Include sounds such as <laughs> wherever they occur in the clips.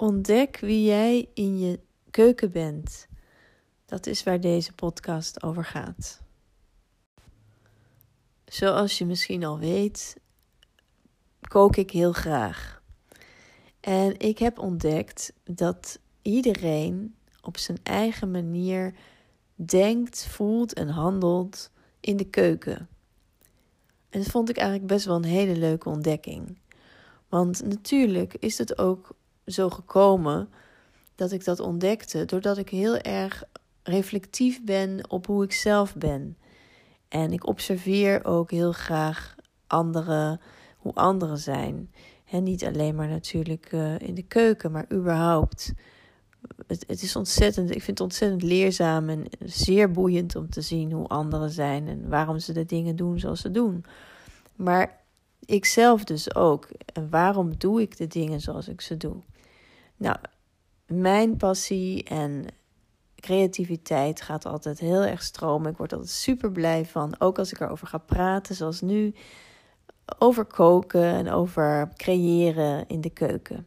Ontdek wie jij in je keuken bent. Dat is waar deze podcast over gaat. Zoals je misschien al weet, kook ik heel graag. En ik heb ontdekt dat iedereen op zijn eigen manier denkt, voelt en handelt in de keuken. En dat vond ik eigenlijk best wel een hele leuke ontdekking. Want natuurlijk is het ook zo gekomen dat ik dat ontdekte doordat ik heel erg reflectief ben op hoe ik zelf ben. En ik observeer ook heel graag anderen, hoe anderen zijn. En niet alleen maar natuurlijk uh, in de keuken, maar überhaupt. Het, is ontzettend, ik vind het ontzettend leerzaam en zeer boeiend om te zien hoe anderen zijn en waarom ze de dingen doen zoals ze doen. Maar ik zelf dus ook. En waarom doe ik de dingen zoals ik ze doe? Nou, mijn passie en creativiteit gaat altijd heel erg stromen. Ik word altijd super blij van. Ook als ik erover ga praten, zoals nu. Over koken en over creëren in de keuken.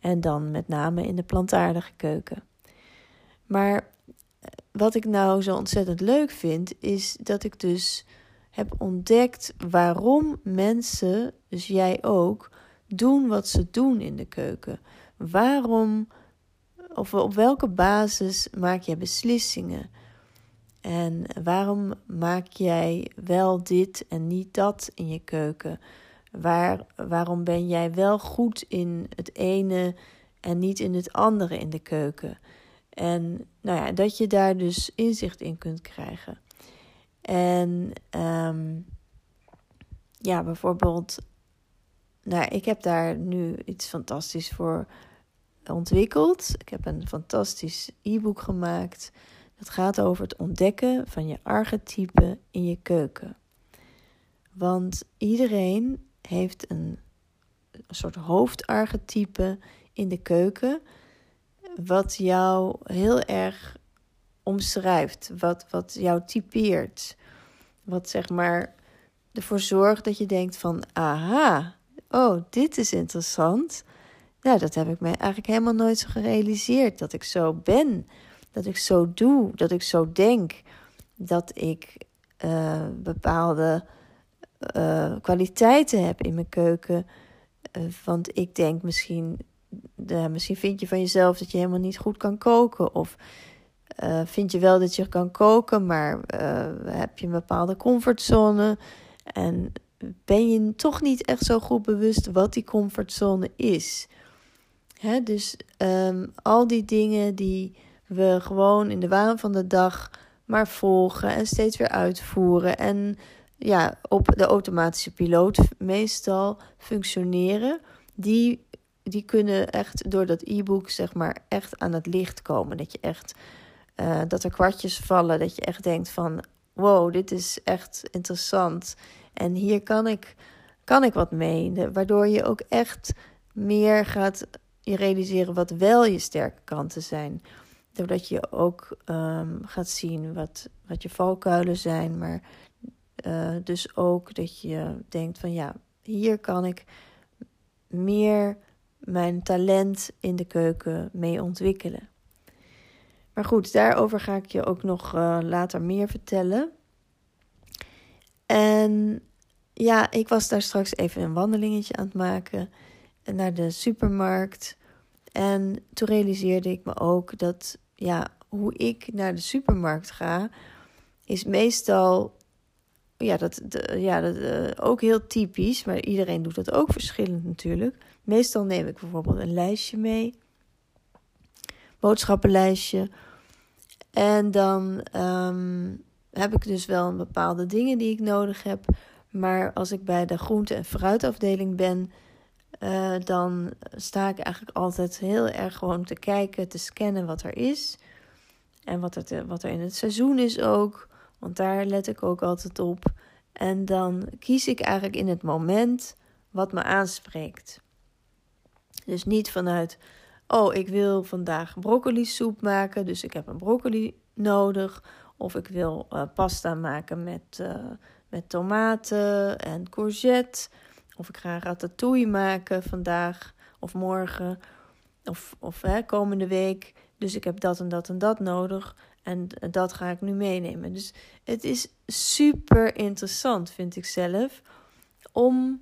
En dan met name in de plantaardige keuken. Maar wat ik nou zo ontzettend leuk vind, is dat ik dus heb ontdekt waarom mensen, dus jij ook, doen wat ze doen in de keuken. Waarom, of op welke basis maak jij beslissingen? En waarom maak jij wel dit en niet dat in je keuken? Waar, waarom ben jij wel goed in het ene en niet in het andere in de keuken? En nou ja, dat je daar dus inzicht in kunt krijgen. En um, ja, bijvoorbeeld, nou, ik heb daar nu iets fantastisch voor ontwikkeld. Ik heb een fantastisch e-book gemaakt. Dat gaat over het ontdekken van je archetype in je keuken. Want iedereen heeft een, soort hoofdarchetype in de keuken. Wat jou heel erg omschrijft, wat, wat jou typeert. Wat zeg maar ervoor zorgt dat je denkt van, aha, oh, dit is interessant. Nou, dat heb ik mij eigenlijk helemaal nooit zo gerealiseerd. Dat ik zo ben, dat ik zo doe, dat ik zo denk. Dat ik uh, bepaalde uh, kwaliteiten heb in mijn keuken. Uh, want ik denk misschien, misschien vind je van jezelf dat je helemaal niet goed kan koken. Of vind je wel dat je kan koken, maar heb je een bepaalde comfortzone? En ben je toch niet echt zo goed bewust wat die comfortzone is? Dus um, al die dingen die we gewoon in de waan van de dag maar volgen en steeds weer uitvoeren. En ja, op de automatische piloot meestal functioneren. Die, die kunnen echt door dat e-book, zeg maar, echt aan het licht komen. Dat je echt uh, dat er kwartjes vallen, dat je echt denkt van wow, dit is echt interessant. En hier kan ik, kan ik wat mee. waardoor je ook echt meer gaat je realiseren wat wel je sterke kanten zijn. Doordat je ook um, gaat zien wat, wat je valkuilen zijn. Maar uh, dus ook dat je denkt van ja, hier kan ik meer mijn talent in de keuken mee ontwikkelen. Maar goed, daarover ga ik je ook nog uh, later meer vertellen. En ja, ik was daar straks even een wandelingetje aan het maken naar de supermarkt. En toen realiseerde ik me ook dat, ja, hoe ik naar de supermarkt ga, is meestal, ja, dat, de, ja, dat, uh, ook heel typisch, maar iedereen doet dat ook verschillend natuurlijk. Meestal neem ik bijvoorbeeld een lijstje mee, boodschappenlijstje en dan um, heb ik dus wel een bepaalde dingen die ik nodig heb. Maar als ik bij de groente- en fruitafdeling ben, uh, dan sta ik eigenlijk altijd heel erg gewoon te kijken, te scannen wat er is. En wat er, wat er in het seizoen is ook. Want daar let ik ook altijd op. En dan kies ik eigenlijk in het moment wat me aanspreekt. Dus niet vanuit oh, ik wil vandaag broccoli soep maken, dus ik heb een broccoli nodig. Of ik wil uh, pasta maken met, uh, met tomaten en courgette. Of ik ga ratatouille maken vandaag of morgen. Of, of hè, komende week, dus ik heb dat en dat en dat nodig. En dat ga ik nu meenemen. Dus het is super interessant, vind ik zelf, om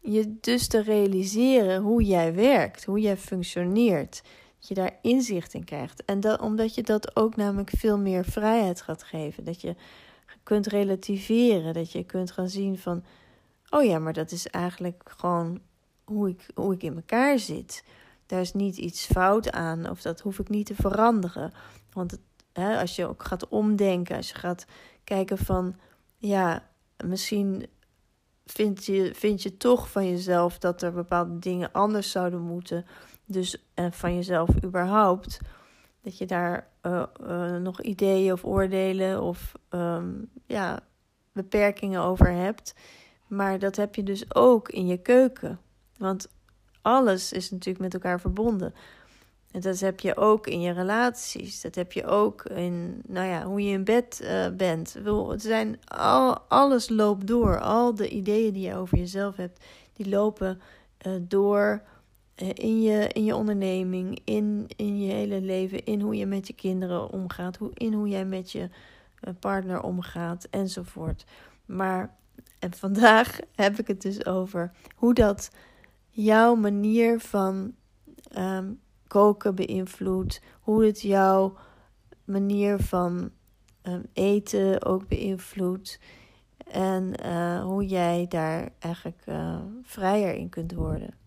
je dus te realiseren hoe jij werkt, hoe jij functioneert. Je daar inzicht in krijgt. En dat, omdat je dat ook namelijk veel meer vrijheid gaat geven. Dat je kunt relativeren. Dat je kunt gaan zien van, oh ja, maar dat is eigenlijk gewoon hoe ik, hoe ik in elkaar zit. Daar is niet iets fout aan of dat hoef ik niet te veranderen. Want hè, als je ook gaat omdenken, als je gaat kijken van, ja, misschien vind je, vind je toch van jezelf dat er bepaalde dingen anders zouden moeten. Dus en van jezelf überhaupt. Dat je daar uh, uh, nog ideeën of oordelen of um, ja, beperkingen over hebt. Maar dat heb je dus ook in je keuken. Want alles is natuurlijk met elkaar verbonden. En dat heb je ook in je relaties. Dat heb je ook in nou ja, hoe je in bed uh, bent. Het zijn al, alles loopt door. Al de ideeën die je over jezelf hebt, die lopen door in, je, in je onderneming, in, in je hele leven, in hoe je met je kinderen omgaat, hoe, in hoe jij met je partner omgaat enzovoort. Maar en vandaag <laughs> heb ik het dus over hoe dat jouw manier van um, koken beïnvloedt, hoe het jouw manier van um, eten ook beïnvloedt en uh, hoe jij daar eigenlijk vrijer in kunt worden.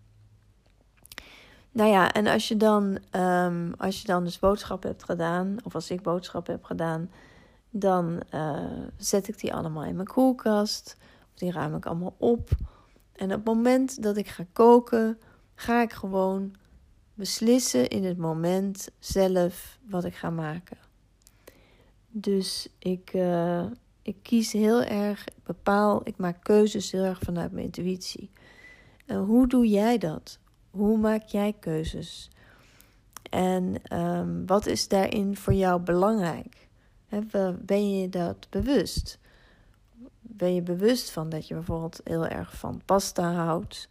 Nou ja, en als je dan, um, als je dan dus boodschappen hebt gedaan, of als ik boodschappen heb gedaan, dan uh, zet ik die allemaal in mijn koelkast. Die ruim ik allemaal op. En op het moment dat ik ga koken, ga ik gewoon beslissen in het moment zelf wat ik ga maken. Dus ik, uh, ik kies heel erg, ik bepaal, ik maak keuzes heel erg vanuit mijn intuïtie. En hoe doe jij dat? Hoe maak jij keuzes? En um, wat is daarin voor jou belangrijk? Ben je dat bewust? Ben je bewust van dat je bijvoorbeeld heel erg van pasta houdt?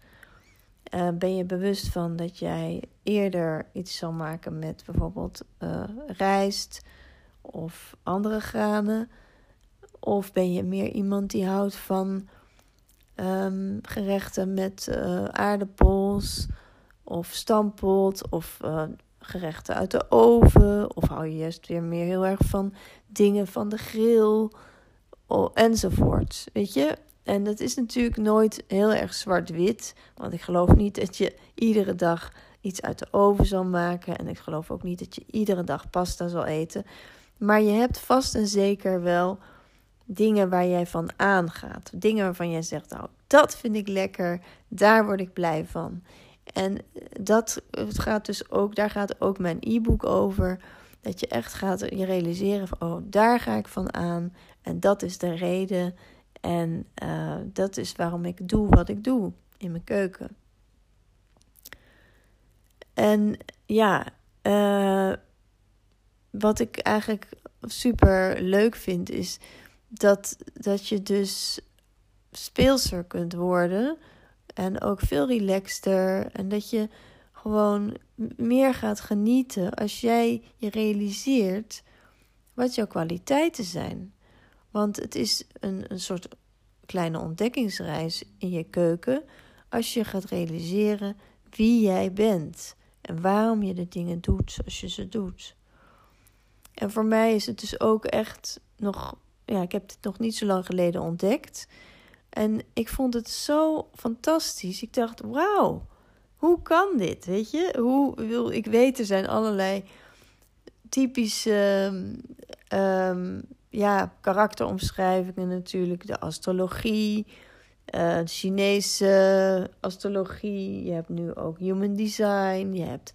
Uh, ben je bewust van dat jij eerder iets zal maken met bijvoorbeeld uh, rijst of andere granen? Of ben je meer iemand die houdt van um, gerechten met uh, aardappels of stampot of gerechten uit de oven? Of hou je juist weer meer heel erg van dingen van de grill enzovoort? Weet je, en dat is natuurlijk nooit heel erg zwart-wit. Want ik geloof niet dat je iedere dag iets uit de oven zal maken. En ik geloof ook niet dat je iedere dag pasta zal eten. Maar je hebt vast en zeker wel dingen waar jij van aangaat. Dingen waarvan jij zegt, nou, dat vind ik lekker. Daar word ik blij van. En dat gaat dus ook, daar gaat ook mijn e-book over. Dat je echt gaat je realiseren van, oh, daar ga ik van aan. En dat is de reden. En uh, dat is waarom ik doe wat ik doe in mijn keuken. En ja, uh, wat ik eigenlijk super leuk vind, is dat, dat je dus speelser kunt worden. En ook veel relaxter. En dat je gewoon meer gaat genieten als jij je realiseert wat jouw kwaliteiten zijn. Want het is een, een soort kleine ontdekkingsreis in je keuken als je gaat realiseren wie jij bent en waarom je de dingen doet zoals je ze doet. En voor mij is het dus ook echt nog, ja, ik heb het nog niet zo lang geleden ontdekt. En ik vond het zo fantastisch. Ik dacht, wauw, hoe kan dit? Weet je, hoe wil ik weet, er zijn allerlei typische um, ja, karakteromschrijvingen natuurlijk, de astrologie, uh, de Chinese astrologie. Je hebt nu ook human design. Je hebt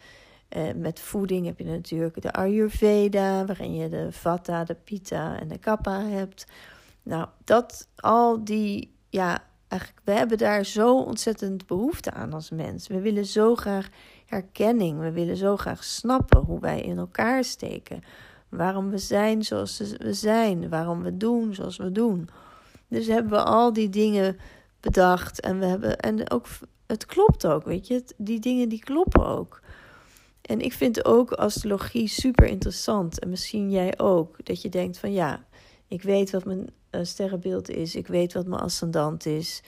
uh, met voeding heb je natuurlijk de Ayurveda, waarin je de Vata, de Pitta en de Kapha hebt. Nou, dat al die, ja, eigenlijk, we hebben daar zo ontzettend behoefte aan als mens. We willen zo graag herkenning. We willen zo graag snappen hoe wij in elkaar steken Waarom we zijn zoals we zijn. Waarom we doen zoals we doen. Dus hebben we al die dingen bedacht. En we hebben. En ook. Het klopt ook, weet je. Die dingen die kloppen ook. En ik vind ook astrologie super interessant. En misschien jij ook. Dat je denkt van ja, ik weet wat mijn uh, sterrenbeeld is. Ik weet wat mijn ascendant is.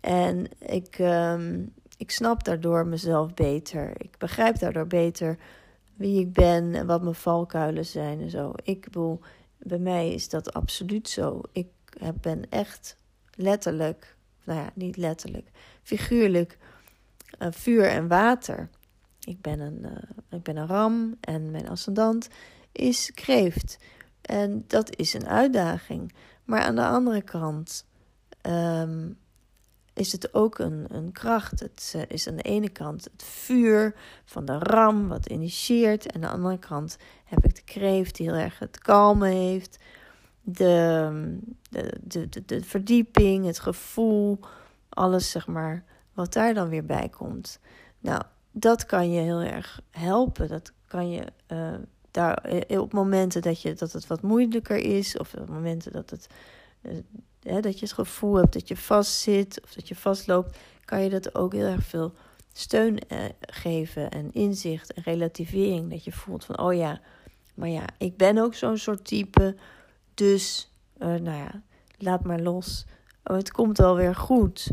En ik, ehm, ik snap daardoor mezelf beter. Ik begrijp daardoor beter wie ik ben en wat mijn valkuilen zijn en zo. Ik bedoel, bij mij is dat absoluut zo. Ik ben echt letterlijk, nou ja, niet letterlijk, figuurlijk uh, vuur en water. Ik ben, een, uh, ik ben een ram en mijn ascendant is kreeft. En dat is een uitdaging. Maar aan de andere kant um, is het ook een, een kracht. Het uh, is aan de ene kant het vuur van de ram, wat initieert. En aan de andere kant heb ik de kreeft die heel erg het kalmen heeft. De, de, de, de, de verdieping, het gevoel, alles zeg maar, wat daar dan weer bij komt. Nou, dat kan je heel erg helpen. Dat kan je uh, daar eh, op momenten dat, je, dat het wat moeilijker is, of op momenten dat, het, uh, hè, dat je het gevoel hebt dat je vastzit of dat je vastloopt, kan je dat ook heel erg veel steun geven en inzicht en relativering. Dat je voelt van, oh ja, maar ja, ik ben ook zo'n soort type, dus nou ja, laat maar los. Oh, het komt wel weer goed.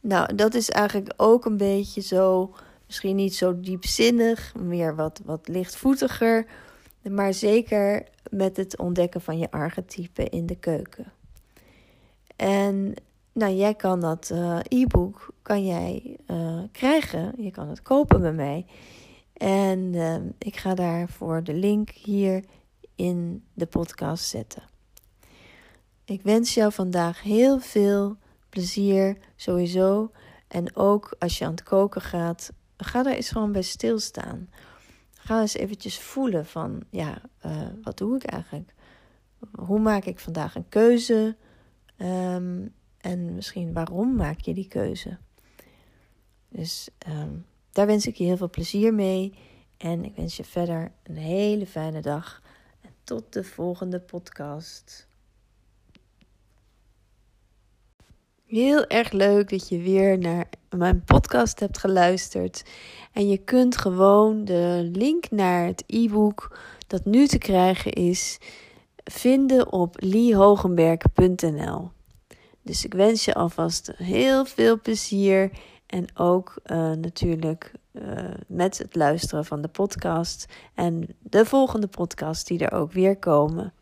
Nou, dat is eigenlijk ook een beetje zo, misschien niet zo diepzinnig, meer wat, wat lichtvoetiger. Maar zeker met het ontdekken van je archetype in de keuken. En nou, jij kan dat uh, e-book kan jij uh, krijgen. Je kan het kopen bij mij. En uh, ik ga daarvoor de link hier in de podcast zetten. Ik wens jou vandaag heel veel plezier sowieso. En ook als je aan het koken gaat, ga daar eens gewoon bij stilstaan. Ga eens eventjes voelen van, ja, uh, wat doe ik eigenlijk? Hoe maak ik vandaag een keuze? Um, en misschien waarom maak je die keuze? Dus um, daar wens ik je heel veel plezier mee. En ik wens je verder een hele fijne dag. En tot de volgende podcast. Heel erg leuk dat je weer naar mijn podcast hebt geluisterd. En je kunt gewoon de link naar het e-book dat nu te krijgen is vinden op liehogenberg.nl. Dus ik wens je alvast heel veel plezier en ook uh, natuurlijk uh, met het luisteren van de podcast en de volgende podcast die er ook weer komen.